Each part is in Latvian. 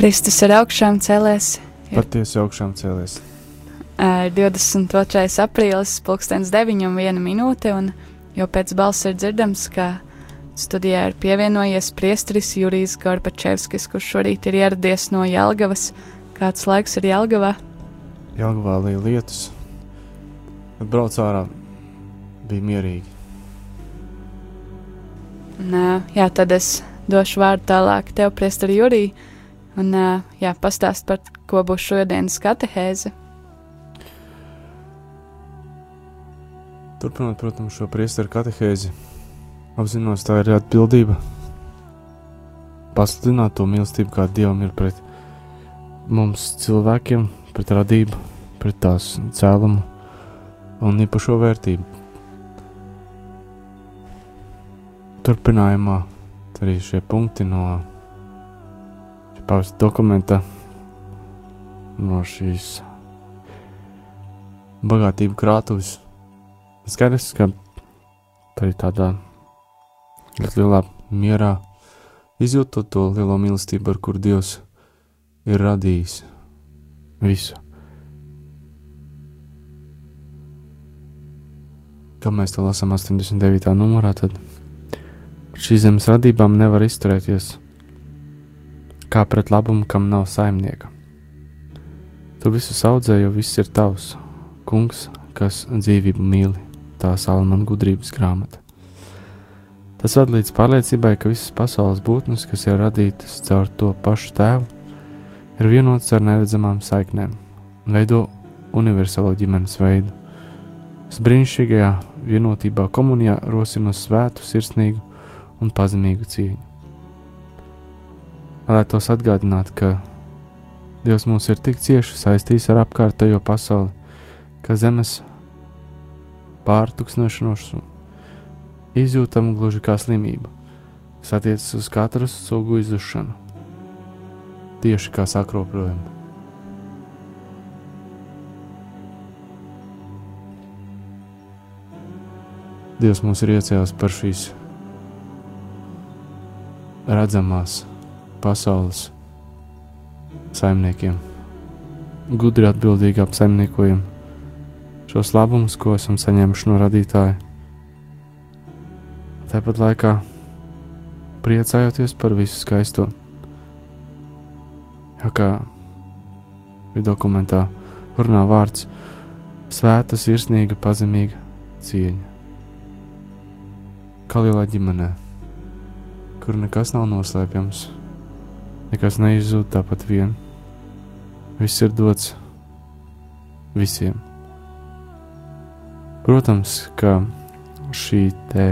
Kristus ir augšām cēlēs. Patiesi augšām cēlēs. Ir 22. aprīlis, pulkstens 9 un 1 minūte, un jau pēc balss ir dzirdams, ka studijā ir pievienojies priesteris Jurijs Gorbačevskis, kurš šorīt ir ieradies no Jelgavas. Kāds laiks ir Jelgavā? Jelgavā līja lietus. Kad brauc ārā, bija mierīgi. Un, jā, tad es došu vārdu tālāk tev, priesteri Jurija, un jā, pastāst par ko būs šodienas katehēze. Turpinot, protams, šo priesteru katehēzi, apzinos, tā ir atbildība pasludināt to mīlestību, kāda Dievam ir pret mums, cilvēkiem, pret radību, pret tās cēlumu un īpašo vērtību. Turpinājumā arī šie punkti no pavasara dokumenta, no šīs bagātību krātuves. Skaidrs, ka arī tādā ļoti lielā mierā izjūtot to lielo mīlestību, ar kuru Dievs ir radījis visu. Kā mēs to lasām 89. numurā, tad šīs zemes radībām nevar izturēties kā pret labumu, kam nav saimnieka. Tu visu audzē, jo viss ir tavs, kungs, kas dzīvību mīli, tā Salmāna gudrības grāmata. Tas ved līdz pārliecībai, ka visas pasaules būtnes, kas ir radītas caur to pašu tēvu, ir vienotas ar neredzamām saiknēm un veido universālo ģimenes veidu. Es brīnišķīgajā vienotībā komunijā rosinu svētu, sirsnīgu un pazemīgu cieņu. Vēlētos atgādināt, ka Dievs mūs ir tik cieši saistījis ar apkārtējo pasauli, ka zemes pārtuksnošanos izjūtam gluži kā slimību, kas attiecas uz katru sugu izzušanu, tieši kā sakroprojumu. Dievs mums ir iecēlis par šīs redzamās pasaules saimniekiem. Gudri atbildīgi apsaimniekojam šos labumus, ko esam saņēmuši no radītāja. Tāpat laikā priecājoties par visu skaisto. Jā, kā bija dokumentā, runā vārds svēta, sirsnīga, pazemīga cieņa. Kā lielā ģimenē kur nekas nav noslēpjams, nekas neizzūd tāpat vien. Viss ir dots visiem. Protams, ka šī te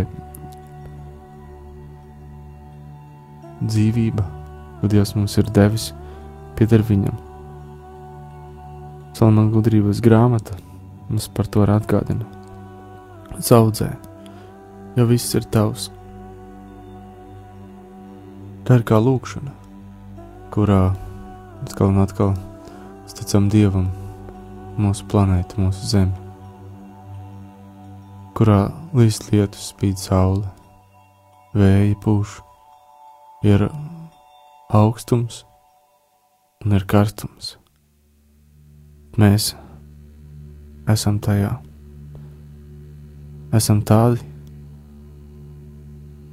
dzīvība, ko Dievs mums ir devis, pieder viņam. Salmāna gudrības grāmata mums par to atgādina. Zaudzē, jo viss ir tavs. Tā ir kā lūkšana, kurā atkal un atkal ticam Dievam, mūsu planētu, mūsu zemi, kurā līst lietus, spīd saule, vēja pūš, ir augstums un ir karstums. Mēs esam tajā. Esam tādi,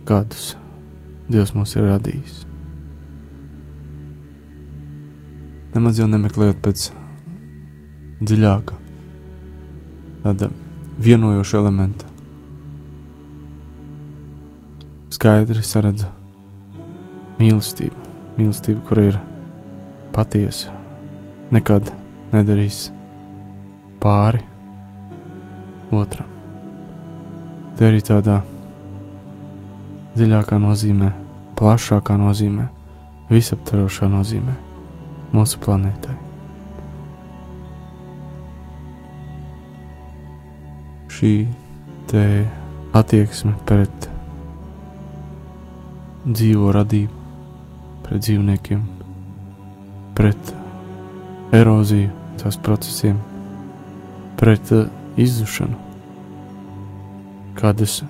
kādus Dievs mūs ir radījis. Nemaz jau nemeklējot pēc dziļāka, tāda vienojoša elementa. Skaidri saredzu mīlestību, mīlestību, kur ir patiesa, nekad nedarīs pāri otram. Te arī tādā dziļākā nozīmē, plašākā nozīmē, visaptvarošā nozīmē mūsu planētai. Šī te attieksme pret dzīvo radību, pret dzīvniekiem, pret eroziju, tās procesiem, pret izzušanu, kādas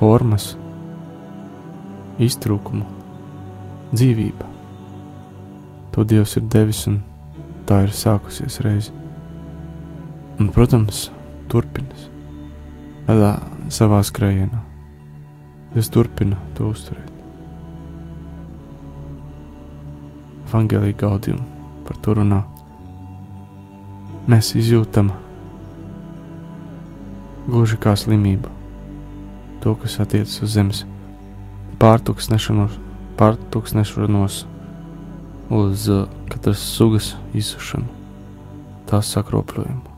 formas, iztrūkumu, dzīvība. To Dievs ir devis, un tā ir sākusies reize. Un, protams, turpinās tādā savā skrējienā. Es turpinu to uzturēt. Evangelija gaudījumu par to runā. Mēs izjūtam gluži kā slimību, to, kas attiecas uz zemes pārtuksnešanos, pārtuksnešanos uz uh, katras sugas izsušanu, tās sakropļojumu.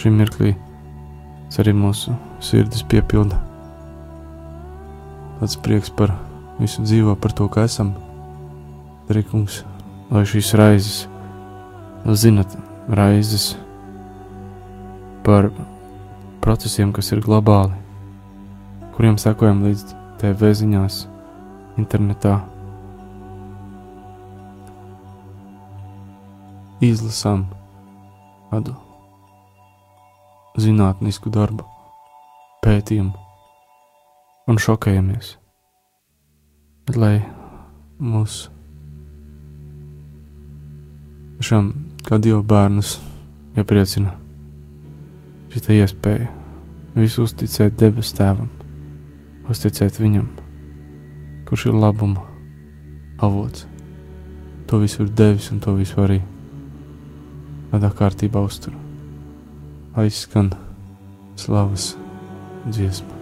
Šim mirklī arī mūsu sirdis piepilda tāds prieks par visu dzīvo, par to, ka esam. Arī kungs, lai šīs raizes, nu, zinat, raizes par procesiem, kas ir globāli, kuriem sekojam līdz TV ziņās, internetā. Izlasām kādu zinātnisku darbu, pētījumu un šokējamies. Bet, lai mūs šam kā divu bērnus iepriecina šī iespēja visu uzticēt debes tēvam, uzticēt viņam, kurš ir labuma avots. To visu ir devis un to visu arī tādā kārtībā uztur aizskan slavas dziesma.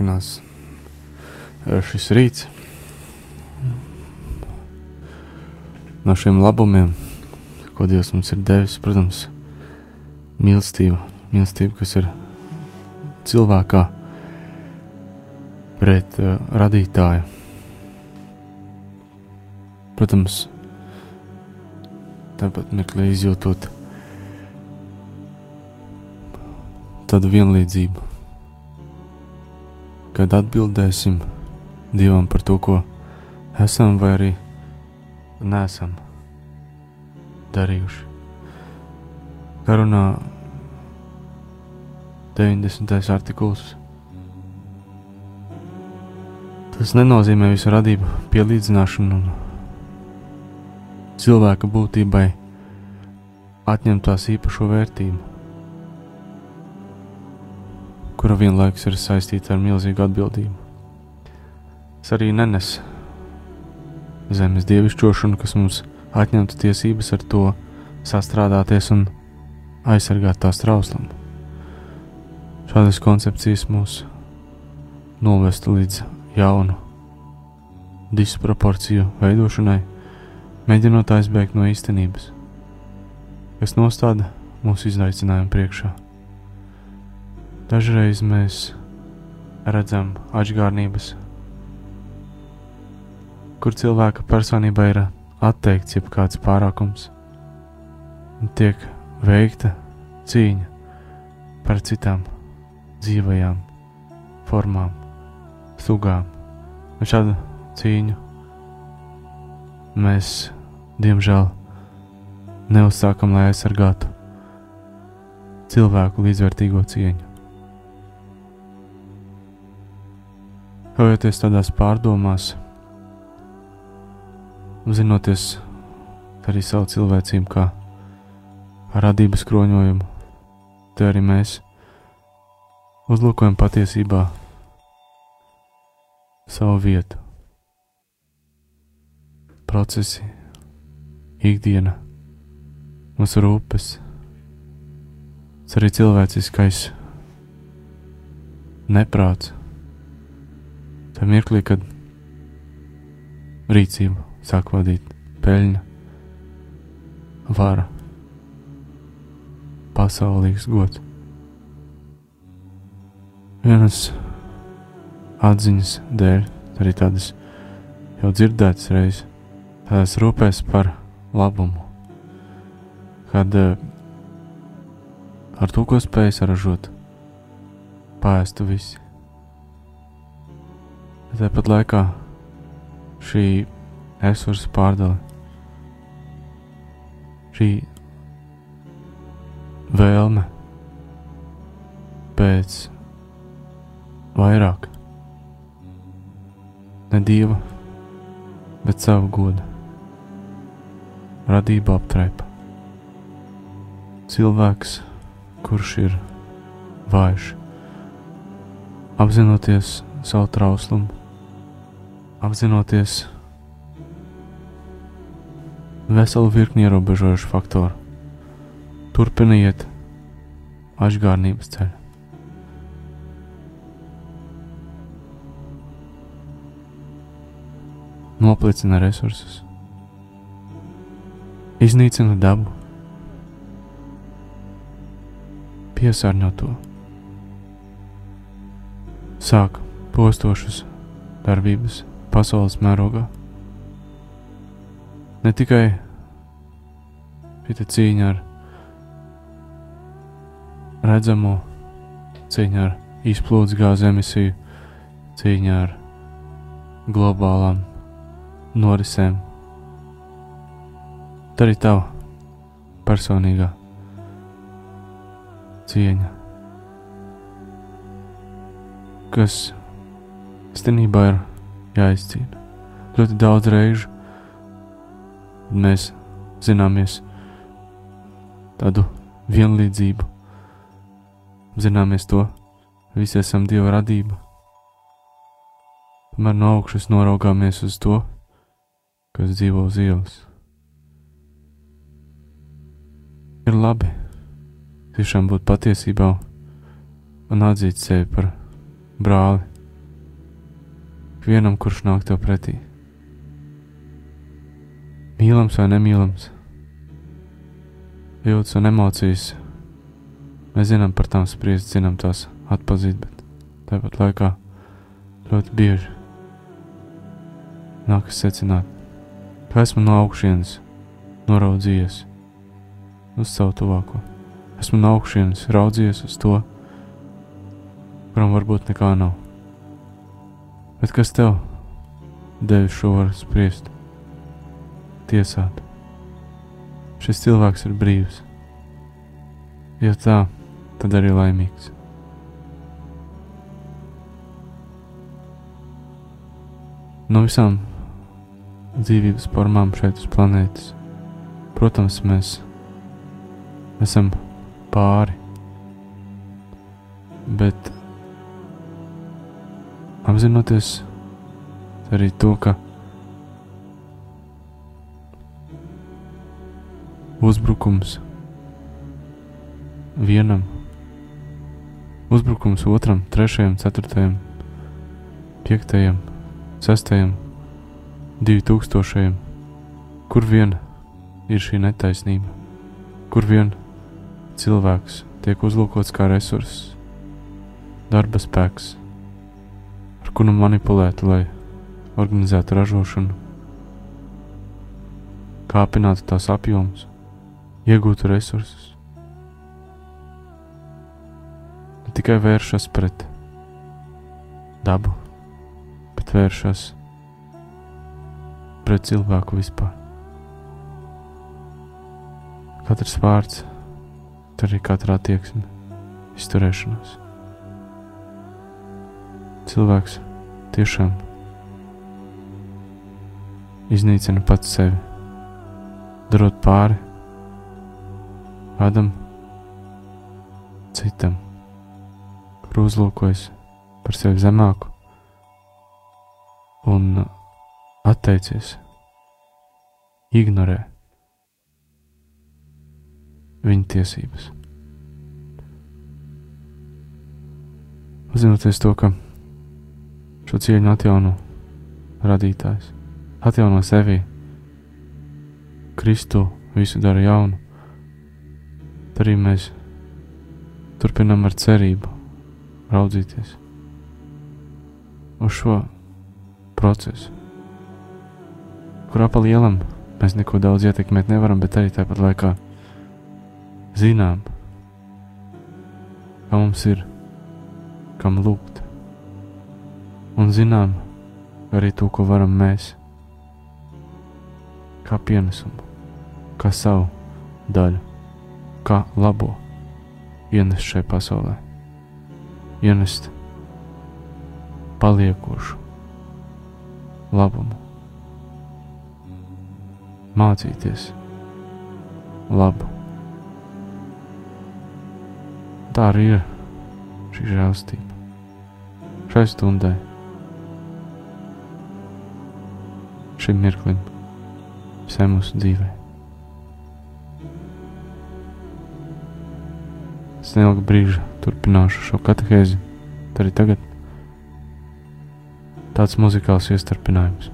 Turpinās eh, šis rīts. No šiem labumiem, ko Dievs mums ir devis, protams, mīlestība, mīlestība kas ir cilvēkā pret uh, radītāju. Protams, tāpat meklē izjūtot tādu vienlīdzību, kad atbildēsim Dievam par to, ko esam vai arī nesam darījuši. Kā runā 90. artikuls. Tas nenozīmē visu radību pielīdzināšanu un cilvēka būtībai atņemt tās īpašo vērtību, kura vienlaikus ir saistīta ar milzīgu atbildību. Tas arī nenes zemes dievišķošanu, kas mums atņemtu tiesības ar to sastrādāties un aizsargāt tās trauslumu. Šādas koncepcijas mūs novestu līdz jaunu disproporciju veidošanai, mēģinot aizbēgt no īstenības, kas nostāda mūsu izaicinājumu priekšā. Dažreiz mēs redzam atgādnības, kur cilvēka personībā ir atteikts jebkāds pārākums, un tiek veikta cīņa par citām dzīvajām formām, sugām. Un šādu cīņu mēs, diemžēl, neuzsākam, lai aizsargātu cilvēku līdzvērtīgo cieņu. Kaujoties tādās pārdomās, zinoties arī savu cilvēcību kā radības kroņojumu, te arī mēs uzlūkojam patiesībā savu vietu, procesi, ikdiena, mūsu rūpes, tas arī cilvēciskais neprāts. Tā mirklī, kad rīcību sāk vadīt peļņa, vara, pasaulīgs gods. Vienas atziņas dēļ, arī tādas jau dzirdētas reizes, tādas rūpēs par labumu, kad uh, ar to, ko spēj saražot, pāēstu visi. Tāpat laikā šī resursu pārdali. Šī vēlme pēc vairāk, ne dieva, bet savu godu, radību aptraipa. Cilvēks, kurš ir vājš, apzinoties savu trauslumu, apzinoties veselu virkni ierobežojušu faktoru. Turpina iet ašgārnības ceļu. Noplicina resursus, iznīcina dabu, piesārņo to, sāk postošas darbības pasaules mērogā ne tikai šī cīņa ar redzamo, cīņa ar izplūdes gāzu emisiju, cīņa ar globālām norisēm. Tā arī tava personīgā cieņa, kas īstenībā ir jāizcīna ļoti daudz reižu mēs zināmies tādu vienlīdzību, zināmies to, visi esam Dieva radība. Tomēr no augšas noraugāmies uz to, kas dzīvo uz ielas. Ir labi tiešām būt patiesībā un atzīt sevi par brāli, vienam, kurš nāk tev pretī. Mīlams vai nemīlams, jūtas un emocijas. Mēs zinām par tām spriest, zinām tās atpazīt, bet tāpat laikā ļoti bieži nākas secināt, ka esmu no augšienes noraudzījies uz savu tuvāko. Esmu no augšienes raudzījies uz to, kuram varbūt nekā nav. Bet kas tev devis šo varu spriest, tiesāt? Šis cilvēks ir brīvs. Ja tā, tad arī laimīgs. No visām dzīvības formām šeit uz planētas, protams, mēs esam pāri, bet apzinoties arī to, ka uzbrukums vienam, uzbrukums otram, trešajam, ceturtajam, piektajam, sestajam, divi tūkstošajam, kur vien ir šī netaisnība, kur vien cilvēks tiek uzlūkots kā resurss, darba spēks, ar kuru manipulēt, lai organizētu ražošanu, kāpinātu tās apjomus, iegūtu resursus. Ne tikai vēršas pret dabu, bet vēršas pret cilvēku vispār. Katrs vārds, tad arī katra attieksme, izturēšanās. Cilvēks tiešām iznīcina pats sevi, darot pāri kādam citam, kur uzlūkojas par sevi zemāku un atteicies, ignorē viņa tiesības. Apzinoties to, ka šo cieņu atjauno radītājs, atjauno sevi, Kristu visu dara jaunu, tad arī mēs turpinām ar cerību raudzīties uz šo procesu, kurā pa lielam mēs neko daudz ietekmēt nevaram, bet arī tāpat laikā zinām, ka mums ir kam lūgt un zinām arī to, ko varam mēs, kā pienesumu, kā savu daļu, kā labo ienest šai pasaulē, ienest paliekošu labumu, mācīties labu. Tā arī ir šī žēlstība šai stundai. Šim mirklim, visai mūsu dzīvē. Es neilgu brīžu turpināšu šo katehēzi, tad arī tagad tāds muzikāls iestarpinājums.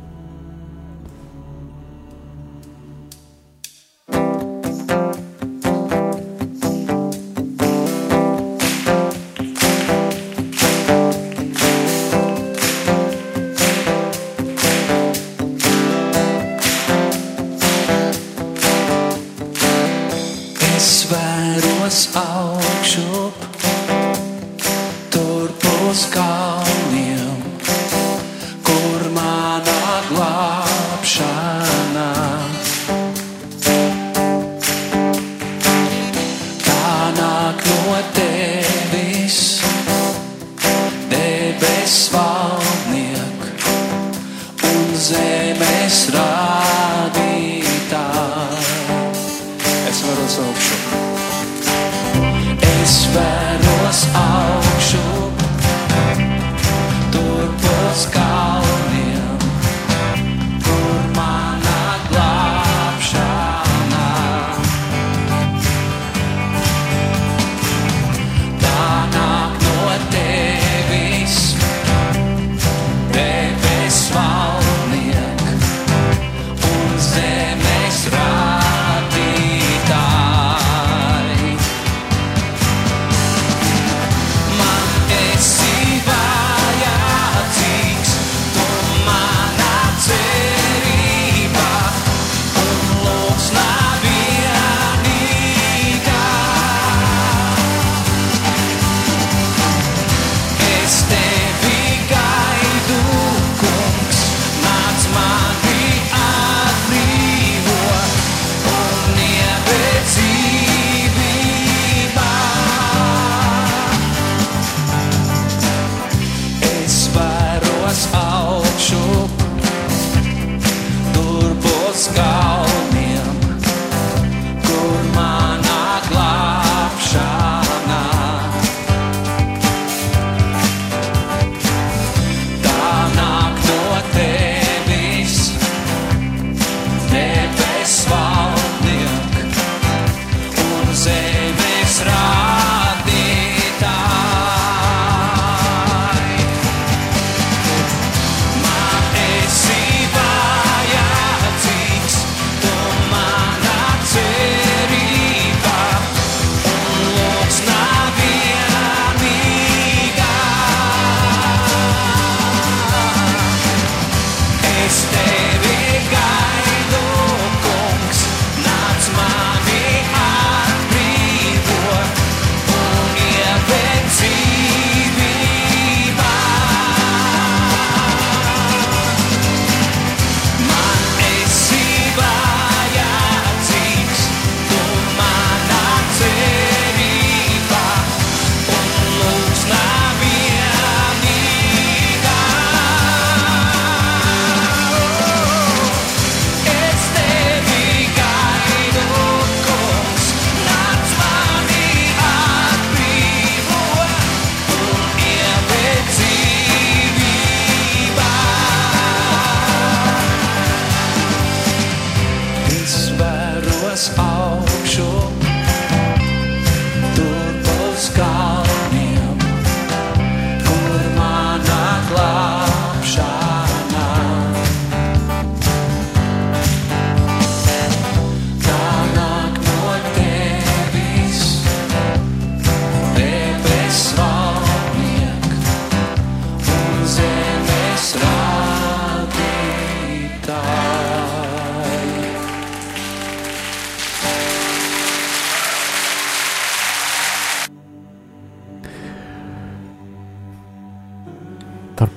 us all.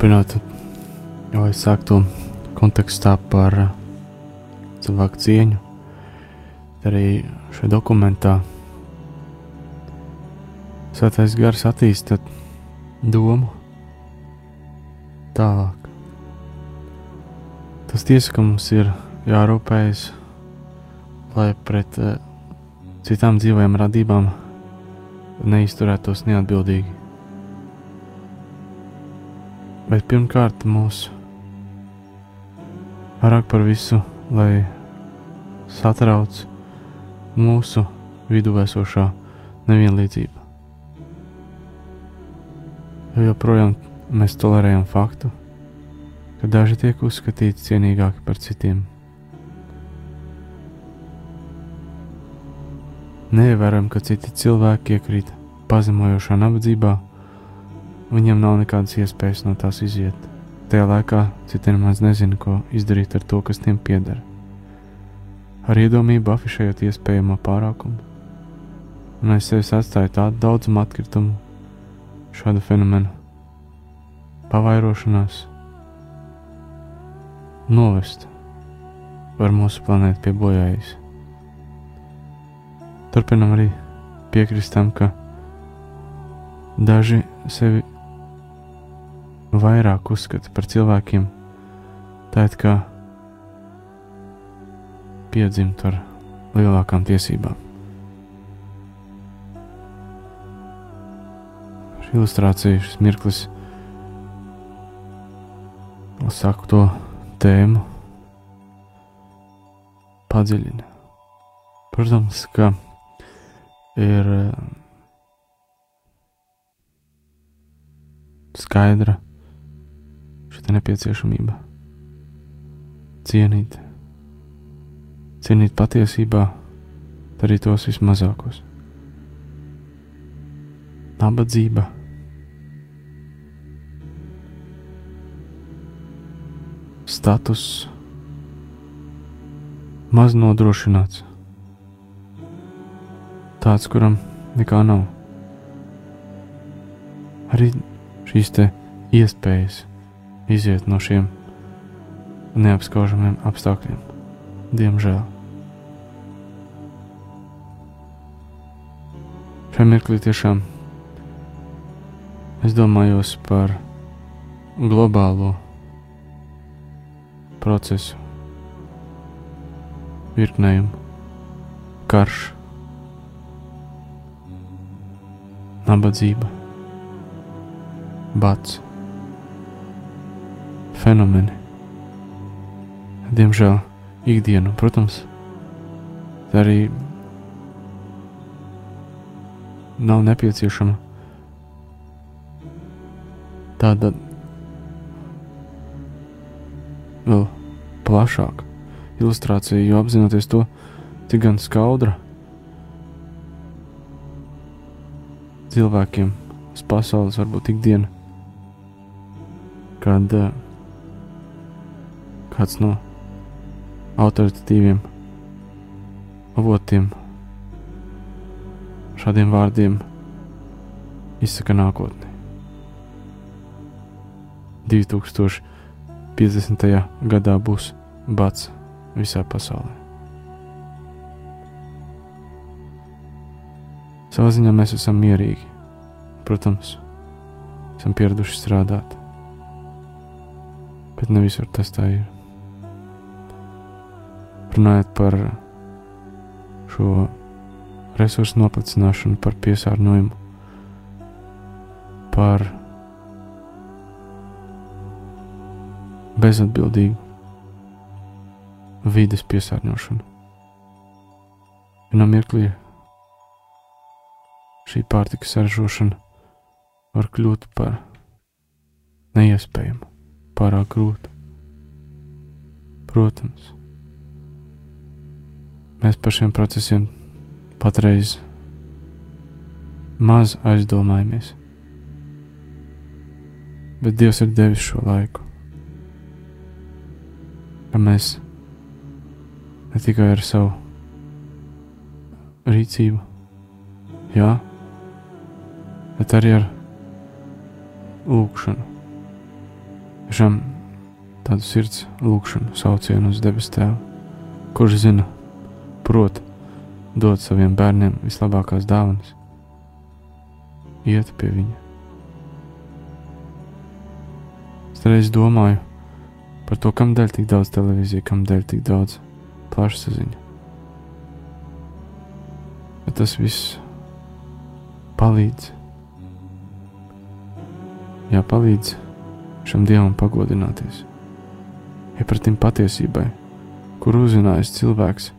Turpinot jau aizsākto kontekstā par uh, cilvēku cieņu, arī šajā dokumentā Svētais gars attīsta domu tālāk. Tas tiesa, ka mums ir jārūpējas, lai pret uh, citām dzīvajām radībām neizturētos neatbildīgi. Bet pirmkārt mūsu vairāk par visu, lai satrauc mūsu vidū esošā nevienlīdzība. Jo joprojām mēs tolerējam faktu, ka daži tiek uzskatīti cienīgāki par citiem. Neievērojam, ka citi cilvēki iekrīt pazemojošā nabadzībā, viņiem nav nekādas iespējas no tās iziet. Tajā laikā citi nemaz nezina, ko izdarīt ar to, kas tiem pieder. Ar iedomību afišējot iespējamo pārākumu, un aiz sevis atstāja tādu daudzumu atkritumu, šādu fenomenu pavairošanās, novest var mūsu planētu pie bojājas. Turpinam arī piekrist tam, ka daži sevi vairāk uzskata par cilvēkiem, tād kā piedzimt ar lielākām tiesībām. Šī ilustrācija, šis mirklis, saku to tēmu, padziļina. Protams, ka ir eh, skaidra nepieciešamība. Cienīt, cienīt patiesībā arī tos vismazākos. Nabadzība, status, maz nodrošināts, tāds, kuram nekā nav. Arī šīs iespējas iziet no šiem neapskaužamiem apstākļiem. Diemžēl. Šajā mirklī tiešām es domājos par globālo procesu, virknējumu, karš, nabadzība, bats fenomeni. Diemžēl ikdienu, protams, tā arī nav nepieciešama tāda vēl plašāka ilustrācija, jo apzinoties to, cik gan skaudra cilvēkiem uz pasaules var būt ikdiena, kad uh, kāds no autoritatīviem avotiem šādiem vārdiem izsaka nākotni. 2050. gadā būs bats visā pasaulē. Savā ziņā mēs esam mierīgi. Protams, esam pieraduši strādāt, bet ne visur tas tā ir runājot par šo resursu noplicināšanu, par piesārņojumu, par bezatbildīgu vides piesārņošanu. Vienā mirklī šī pārtikas saražošana var kļūt par neiespējamu, pārāk grūtu. Protams, mēs par šiem procesiem patreiz maz aizdomājamies, bet Dievs ir devis šo laiku, ka mēs ne tikai ar savu rīcību, jā, bet arī ar lūgšanu. Tiešām tādu sirds lūgšanu saucienu uz debes tēvu, kurš zina, prot dot saviem bērniem vislabākās dāvanas, iet pie viņa. Es reiz domāju par to, kam dēļ tik daudz televīzija, kam dēļ tik daudz plašsaziņa. Bet tas viss palīdz. Jā, palīdz šam dievam pagodināties. Iepratim patiesībai, kur uzzinājis cilvēks,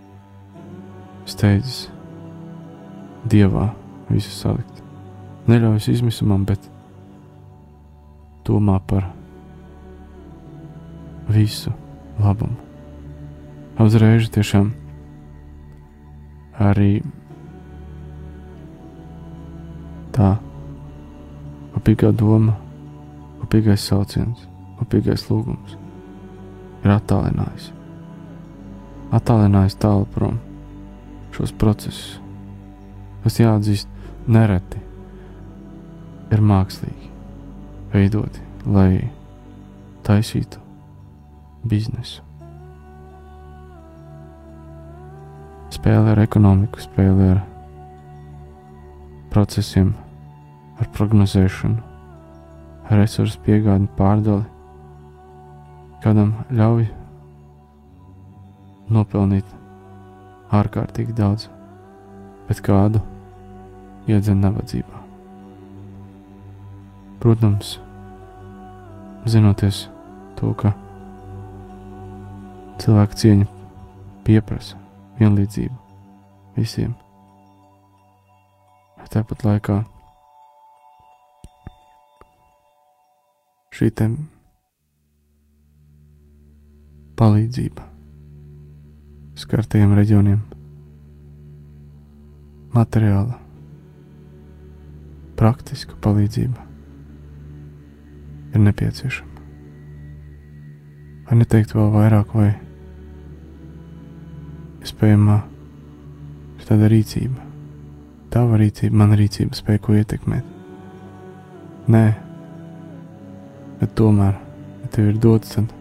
steidzas dievā visu salikt. Neļaujas izmisumam, bet domā par visu labumu. Uzreiz tiešām arī tā kopīgā doma, kopīgais sauciens, kopīgais lūgums ir attālinājis. Attālinājis tālu prom šos procesus, kas jāatzīst nereti ir mākslīgi veidoti, lai taisītu biznesu. Spēle ar ekonomiku, spēle ar procesiem, ar prognozēšanu, resursu piegādi, pārdali. Kādam ļauj nopelnīt ārkārtīgi daudz, bet kādu? Iedzen nabadzībā. Protams, zinoties to, ka cilvēka cieņa pieprasa vienlīdzību visiem. Tāpat laikā šī te palīdzība skartajiem reģioniem, materiāla, praktiska palīdzība ir nepieciešama. Vai neteikt vēl vairāk, vai iespējamā ir tāda rīcība, tava rīcība, mana rīcība spēj ko ietekmēt. Nē, bet tomēr, ja tev ir dots, tad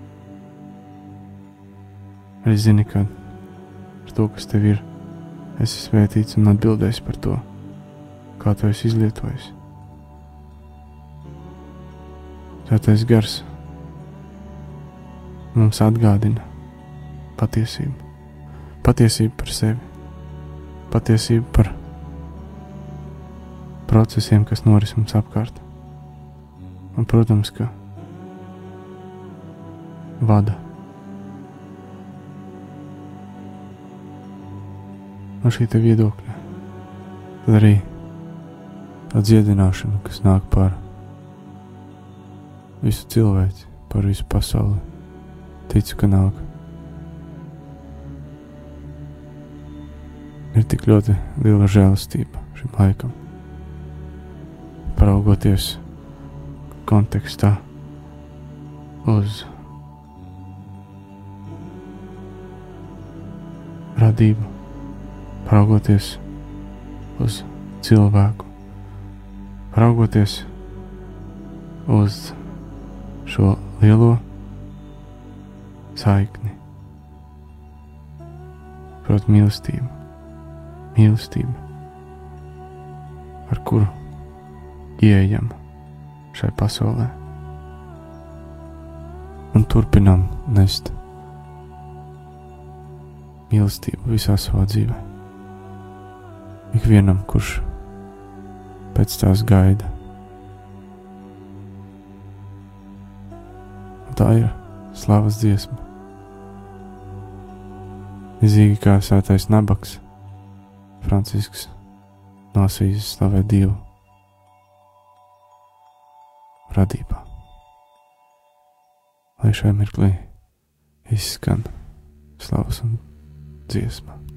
arī zini, ka ar to, kas tev ir, esi svētīts un atbildējis par to, kā tu esi izlietojis. Svētais gars mums atgādina patiesību, patiesību par sevi, patiesību par procesiem, kas noris mums apkārt. Un, protams, ka vada. No šī viedokļa tad arī tā dziedināšana, kas nāk par visu cilvēci, par visu pasauli. Ticu, ka nāk. Ir tik ļoti liela žēlastība šim laikam paraugoties kontekstā uz radību, paraugoties uz cilvēku, paraugoties uz šo lielo saikni, proti, mīlestību, mīlestību, ar kuru ieejam šai pasaulē. Un turpinām nest mīlestību visā savā dzīvē ikvienam, kurš pēc tās gaida. Un tā ir slavas dziesma. Līdzīgi kā sētais nabaks, Francisks nosīs slavē Dievu radībā. Lai šai mirklī izskan slavas un dziesma.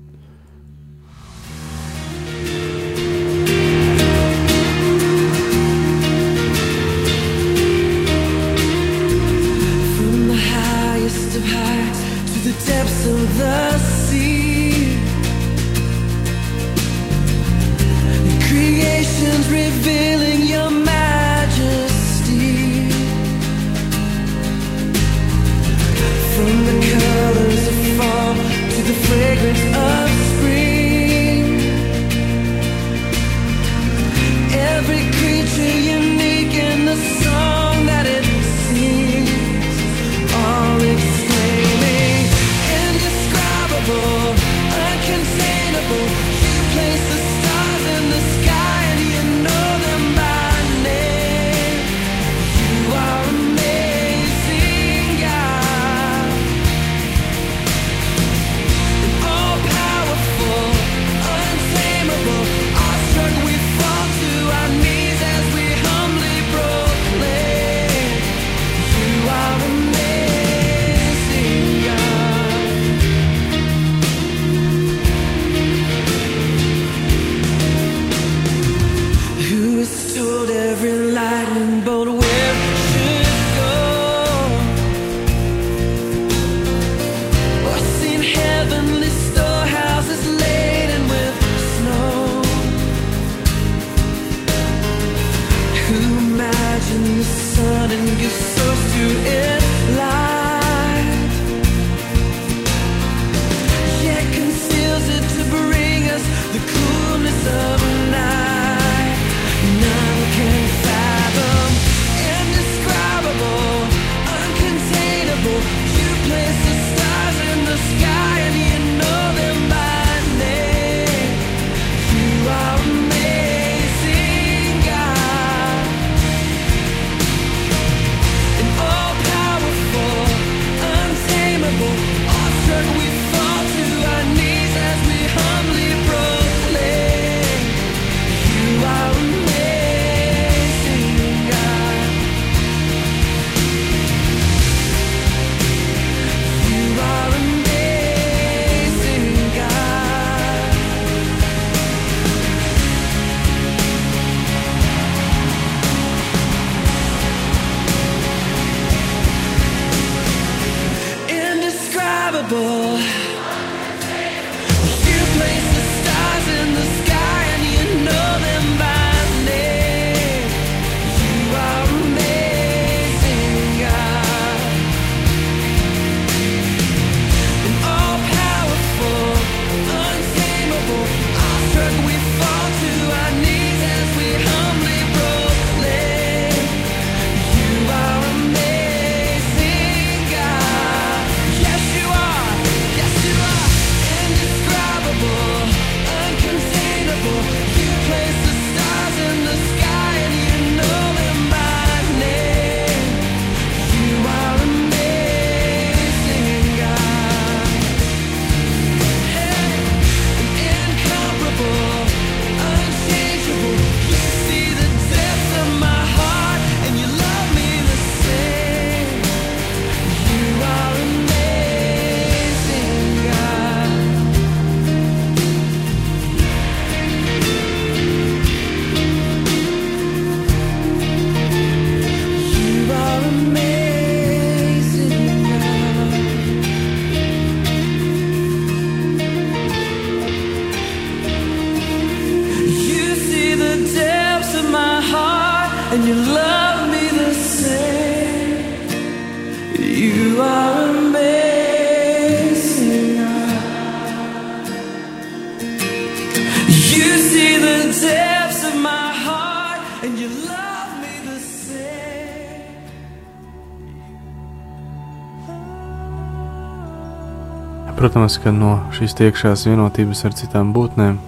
Protams, ka no šīs tiekšās vienotības ar citām būtnēm,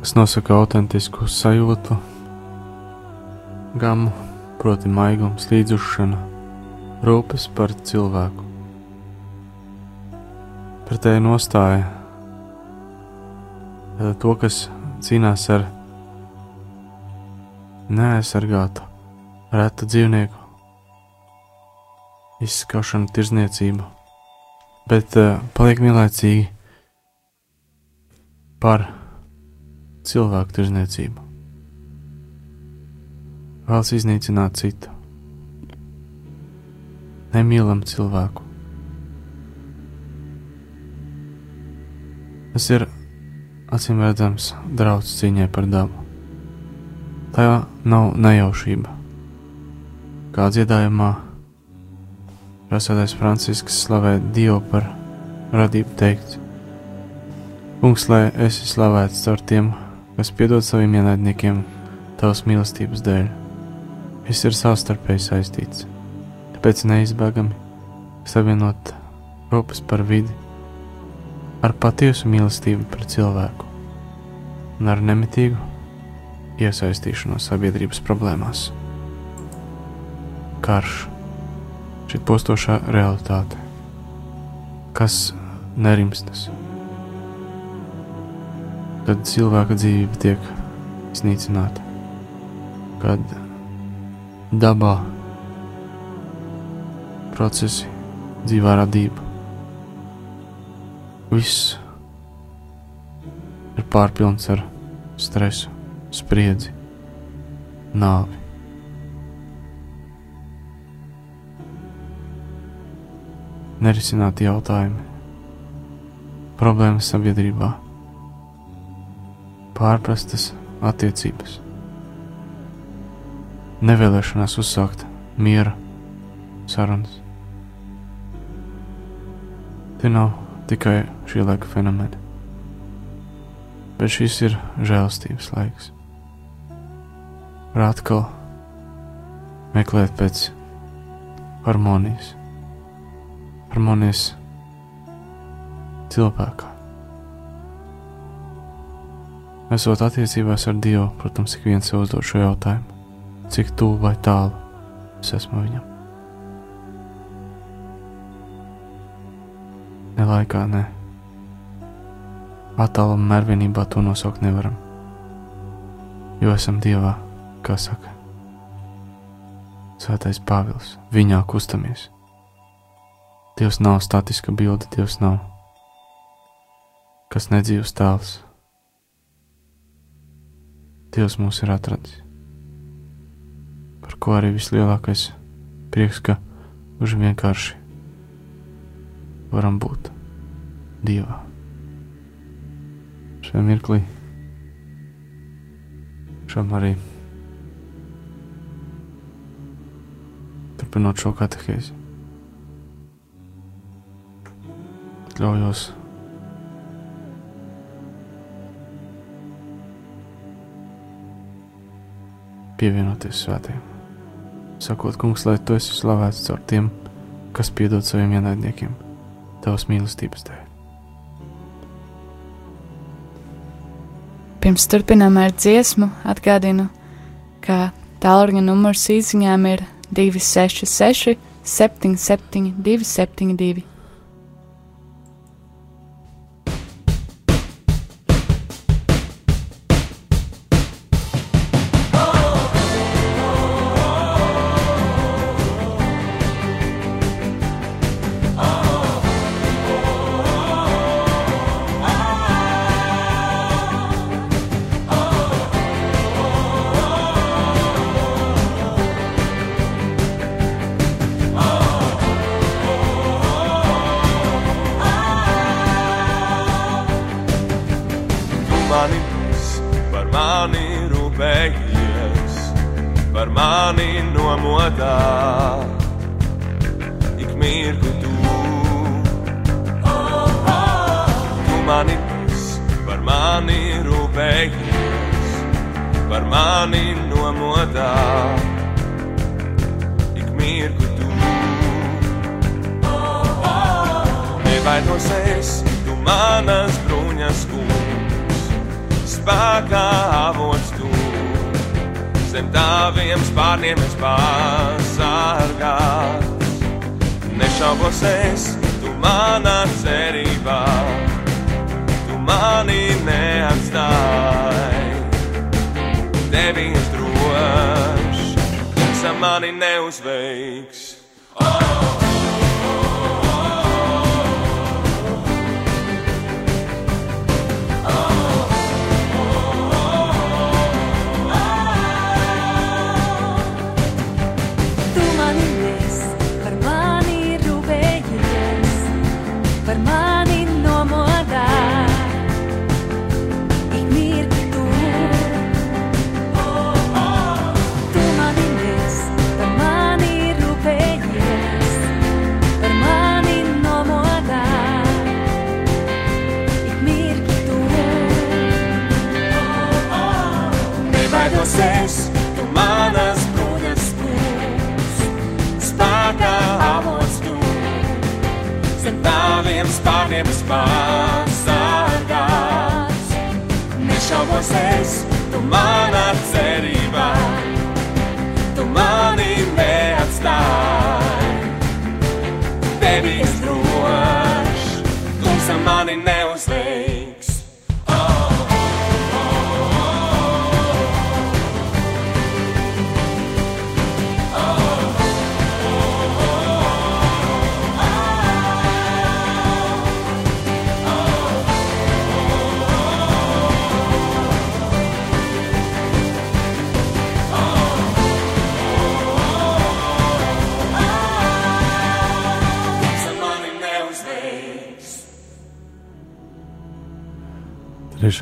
kas nosaka autentisku sajūtu, gamu, proti, maigums, līdzušana, rūpes par cilvēku. Pretēji nostāja e, to, kas cīnās ar neaizsargātu, rētu dzīvnieku, izskaušanu, tirzniecību bet uh, paliek vienlaicīgi par cilvēku tirzniecību. Vēlas iznīcināt citu, nemīlam cilvēku. Tas ir acīm redzams draudz cīņai par dabu. Tā nav nejaušība. Kā dziedājumā Rasēdais Francisks slavē Dievu par radību teikt: Kungs, lai esi slavēts caur tiem, kas piedod saviem ienaidniekiem tavas mīlestības dēļ. Viss ir savstarpēji saistīts, tāpēc neizbēgami savienot ropas par vidi ar patiesu mīlestību pret cilvēku un ar nemitīgu iesaistīšanos sabiedrības problēmās. Karš, šī postošā realitāte, kas nerimstas, kad cilvēka dzīvība tiek iznīcināta, kad dabā procesi, dzīvā radība, viss ir pārpilns ar stresu, spriedzi, nāvi. Nerisināti jautājumi, problēmas sabiedrībā, pārprastas attiecības, nevēlēšanās uzsākt miera sarunas. Tie nav tikai šī laika fenomeni, bet šis ir žēlstības laiks. Var atkal meklēt pēc harmonijas, harmonijas cilvēkā. Esot attiecībās ar Dievu, protams, ik viens sev uzdod šo jautājumu, cik tuvu vai tālu es esmu viņam. Ne laikā, ne. Attālumā mērvienībā to nosaukt nevaram. Jo esam Dievā, kā saka Svētais Pāvils, viņā kustamies. Dievs nav statiska bilde, Dievs nav kas nedzīvs tēls. Dievs mūs ir atradis. Par ko arī vislielākais prieks, ka gluži vienkārši varam būt Dievā. Šajā mirklī šam arī turpinot šo katehēzi. Atļaujos pievienoties svētajiem. Sakot, kungs, lai tu esi slavēts caur tiem, kas piedod saviem ienaidniekiem, tavas mīlestības dēļ. Pirms turpinām ar dziesmu, atgādinu, ka tālruņa numurs īsiņām ir 266, 77, 272.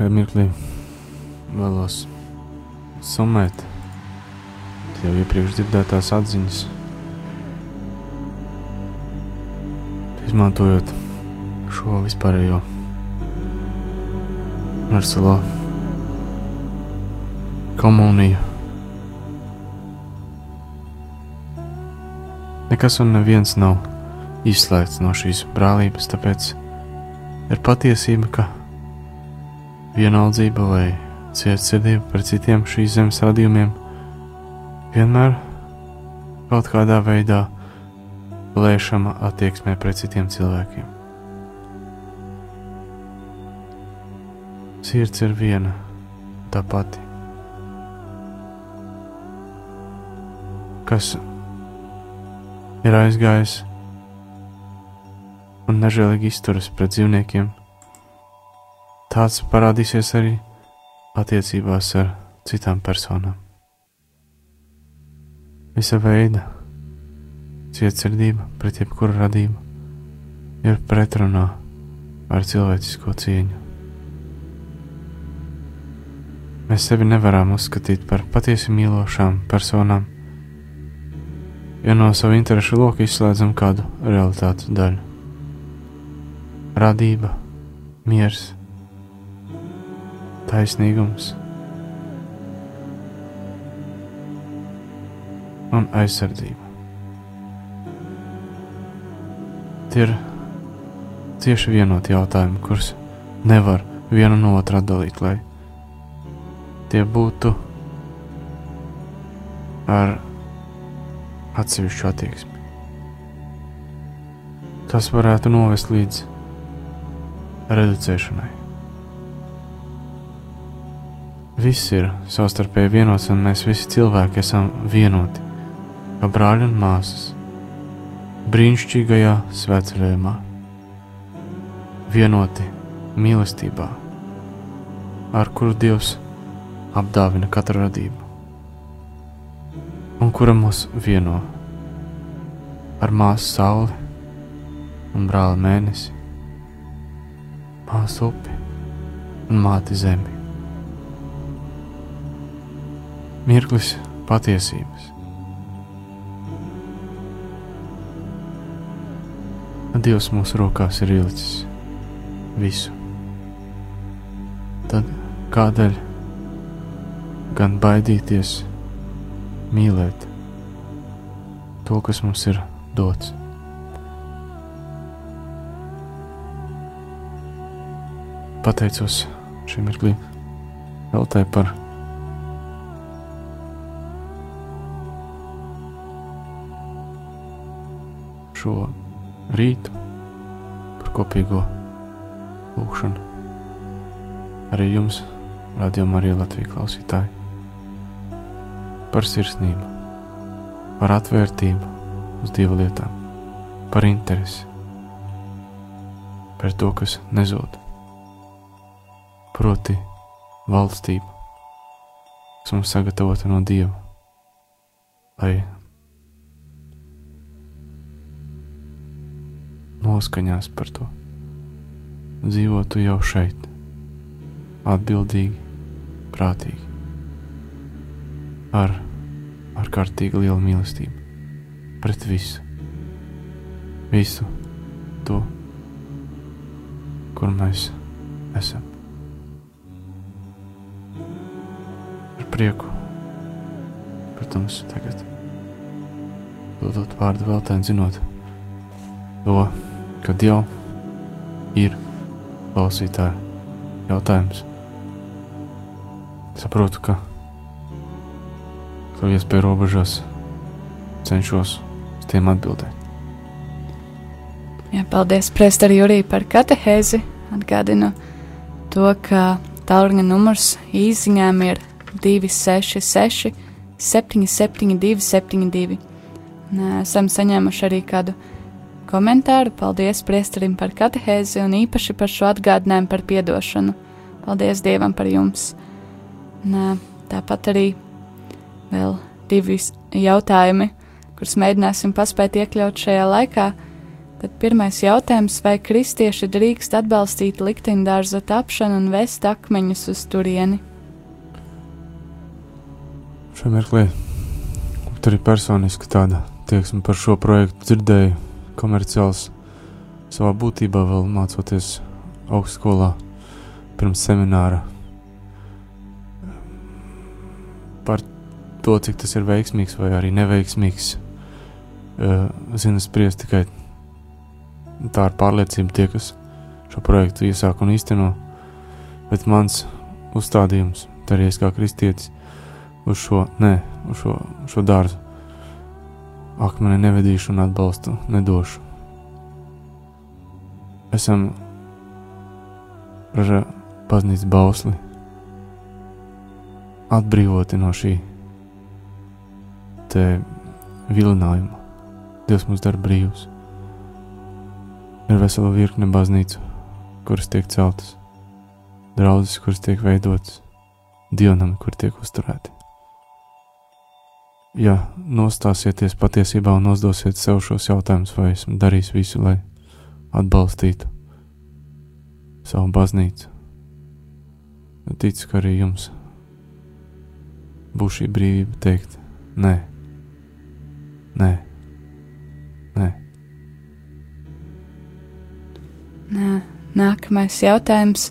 Trešajā mirklī vēlos summēt jau iepriekš dzirdētās atziņas, izmantojot šo vispārējo verselo komuniju. Nekas un neviens nav izslēgts no šīs brālības, tāpēc ir patiesība, ka vienaldzība vai cietsirdība par citiem šīs zemes radījumiem vienmēr kaut kādā veidā plēšama attieksmē pret citiem cilvēkiem. Sirds ir viena, tā pati. Kas ir aizgājis un nežēlīgi izturas pret dzīvniekiem, tāds parādīsies arī attiecībās ar citām personām. Visa veida cietsirdība pret jebkuru radību ir pretrunā ar cilvēcisko cieņu. Mēs sevi nevaram uzskatīt par patiesi mīlošām personām, ja no savu interesu loka izslēdzam kādu realitātes daļu. Radība, miers, taisnīgums un aizsardzība. Tie ir tieši vienoti jautājumi, kurus nevar vienu no otra atdalīt, lai tie būtu ar atsevišķu attieksmi. Tas varētu novest līdz reducēšanai. Viss ir savstarpēji vienots, un mēs visi cilvēki esam vienoti, kā brāļi un māsas, brīnišķīgajā svētceļojumā, vienoti mīlestībā, ar kuru Dievs apdāvina katru radību, un kura mūs vieno ar māsu sauli un brāli mēnesi, māsu upi un māti zemi. Mirklis patiesības. Dievs mūsu rokās ir ielicis visu. Tad kādēļ gan baidīties, mīlēt to, kas mums ir dots? Pateicos šim mirklim, veltēju par šo rītu, par kopīgo lūgšanu. arī jums, radījuma arī Latvijas klausītāji, par sirsnību, par atvērtību uz Dieva lietām, par interesi, par to, kas nezūd, proti, valstību, kas mums sagatavota no Dieva, lai noskaņās par to, dzīvotu jau šeit, atbildīgi, prātīgi, ar ārkārtīgi lielu mīlestību. Pret visu, visu to, kur mēs esam. Ar prieku, protams, tagad dodot vārdu vēl tādiem zinot to, kad jau ir klausītāja jautājums. Saprotu, ka savu iespēju robežās cenšos uz tiem atbildēt. Jā, paldies, Prester Jurī, par katehēzi. Atgādinu to, ka tālruņa numurs īsiņām ir 266, 772, 72. Un, ā, Esam saņēmuši arī kādu komentāru. Paldies Priesterim par katehēzi un īpaši par šo atgādinājumu par piedošanu. Paldies Dievam par jums. Un, ā, tāpat arī vēl divi jautājumi, kurus mēģināsim paspēt iekļaut šajā laikā. Tad pirmais jautājums, vai kristieši drīkst atbalstīt likteņdārza tapšanu un vest akmeņus uz turieni? Šajā mirklī tur ir personiski tāda tieksme par šo projektu dzirdēju komerciāls. Savā būtībā vēl mācoties augstskolā pirms semināra. Par to, cik tas ir veiksmīgs vai arī neveiksmīgs. eh, Zinu, spriest tikai tā ir pārliecība tie, kas šo projektu iesāk un īsteno, bet mans uzstādījums, tā arī es kā kristietis, uz šo, nē, uz šo, šo dārzu akmeni nevedīšu un atbalstu nedošu. Esam ar baznīcas bausli atbrīvoti no šī te vilinājuma. Dievs mūs dara brīvus. Ir vesela virkne baznīcu, kuras tiek celtas, draudzes, kuras tiek veidotas, dievnami, kur tiek uzturēti ja nostāsieties patiesībā un uzdosiet sev šos jautājumus, vai esmu darījis visu, lai atbalstītu savu baznīcu, ticu, ka arī jums būs šī brīvība teikt, nē, nē, nē. Nā, Nākamais jautājums.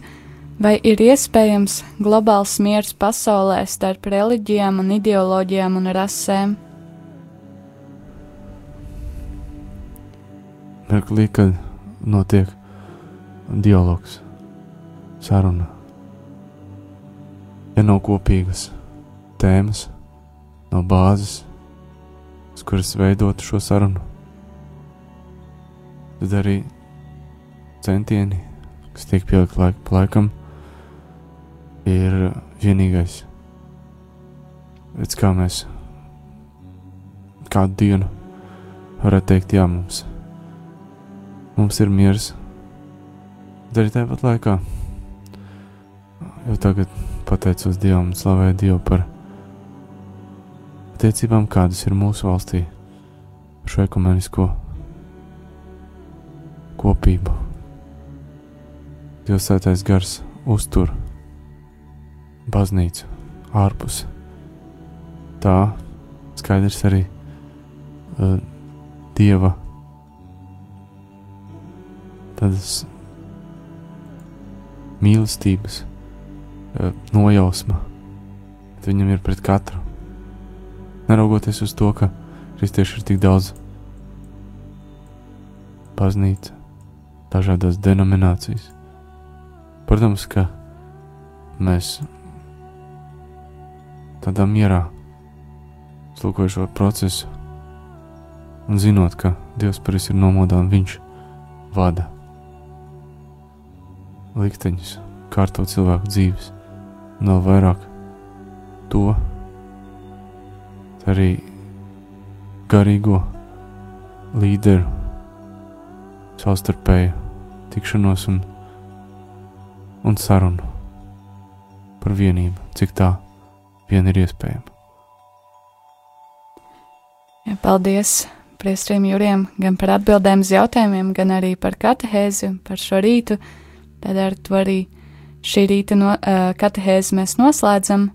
Vai ir iespējams globāls miers pasaulē starp reliģijām, un ideoloģijām un rasēm? Mirklī, kad notiek dialogs, saruna. Ja nav kopīgas tēmas, nav bāzes, uz kuras veidot šo sarunu, tad arī centieni, kas tiek pielikti laik laikam, ir vienīgais. Redz, kā mēs kādu dienu varētu teikt, jā, mums, mums ir miers. Arī tāpat laikā, jau tagad pateicos Dievam un slavēju Dievu par attiecībām, kādas ir mūsu valstī, par šo ekumenisko kopību. Dievs svētais gars uztur baznīcu ārpus. Tā skaidrs arī uh, Dieva tādas mīlestības uh, nojausma, bet viņam ir pret katru. Neraugoties uz to, ka kristieši ir tik daudz baznīca, dažādas denominācijas. Protams, ka mēs tādā mierā. Slūkojam šo procesu un zinot, ka Dievs par visu ir nomodā un Viņš vada likteņus kārto cilvēku dzīves, un vēl vairāk to arī garīgo līderu savstarpēju tikšanos un, un sarunu par vienību, cik tā vien ir iespējama. Ja, paldies Priestrim Jurijam gan par atbildēm uz jautājumiem, gan arī par katehēzi un par šo rītu. Tad ar to arī šī rīta no, uh, katehēzi mēs noslēdzam.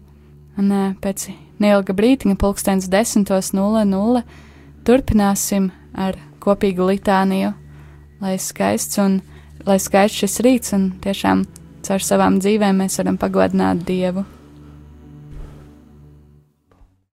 Un uh, pēc neilga brītiņa, pulkstens 10.00, turpināsim ar kopīgu litāniju, lai skaists un lai skaists šis rīts un tiešām caur savām dzīvēm mēs varam pagodināt Dievu.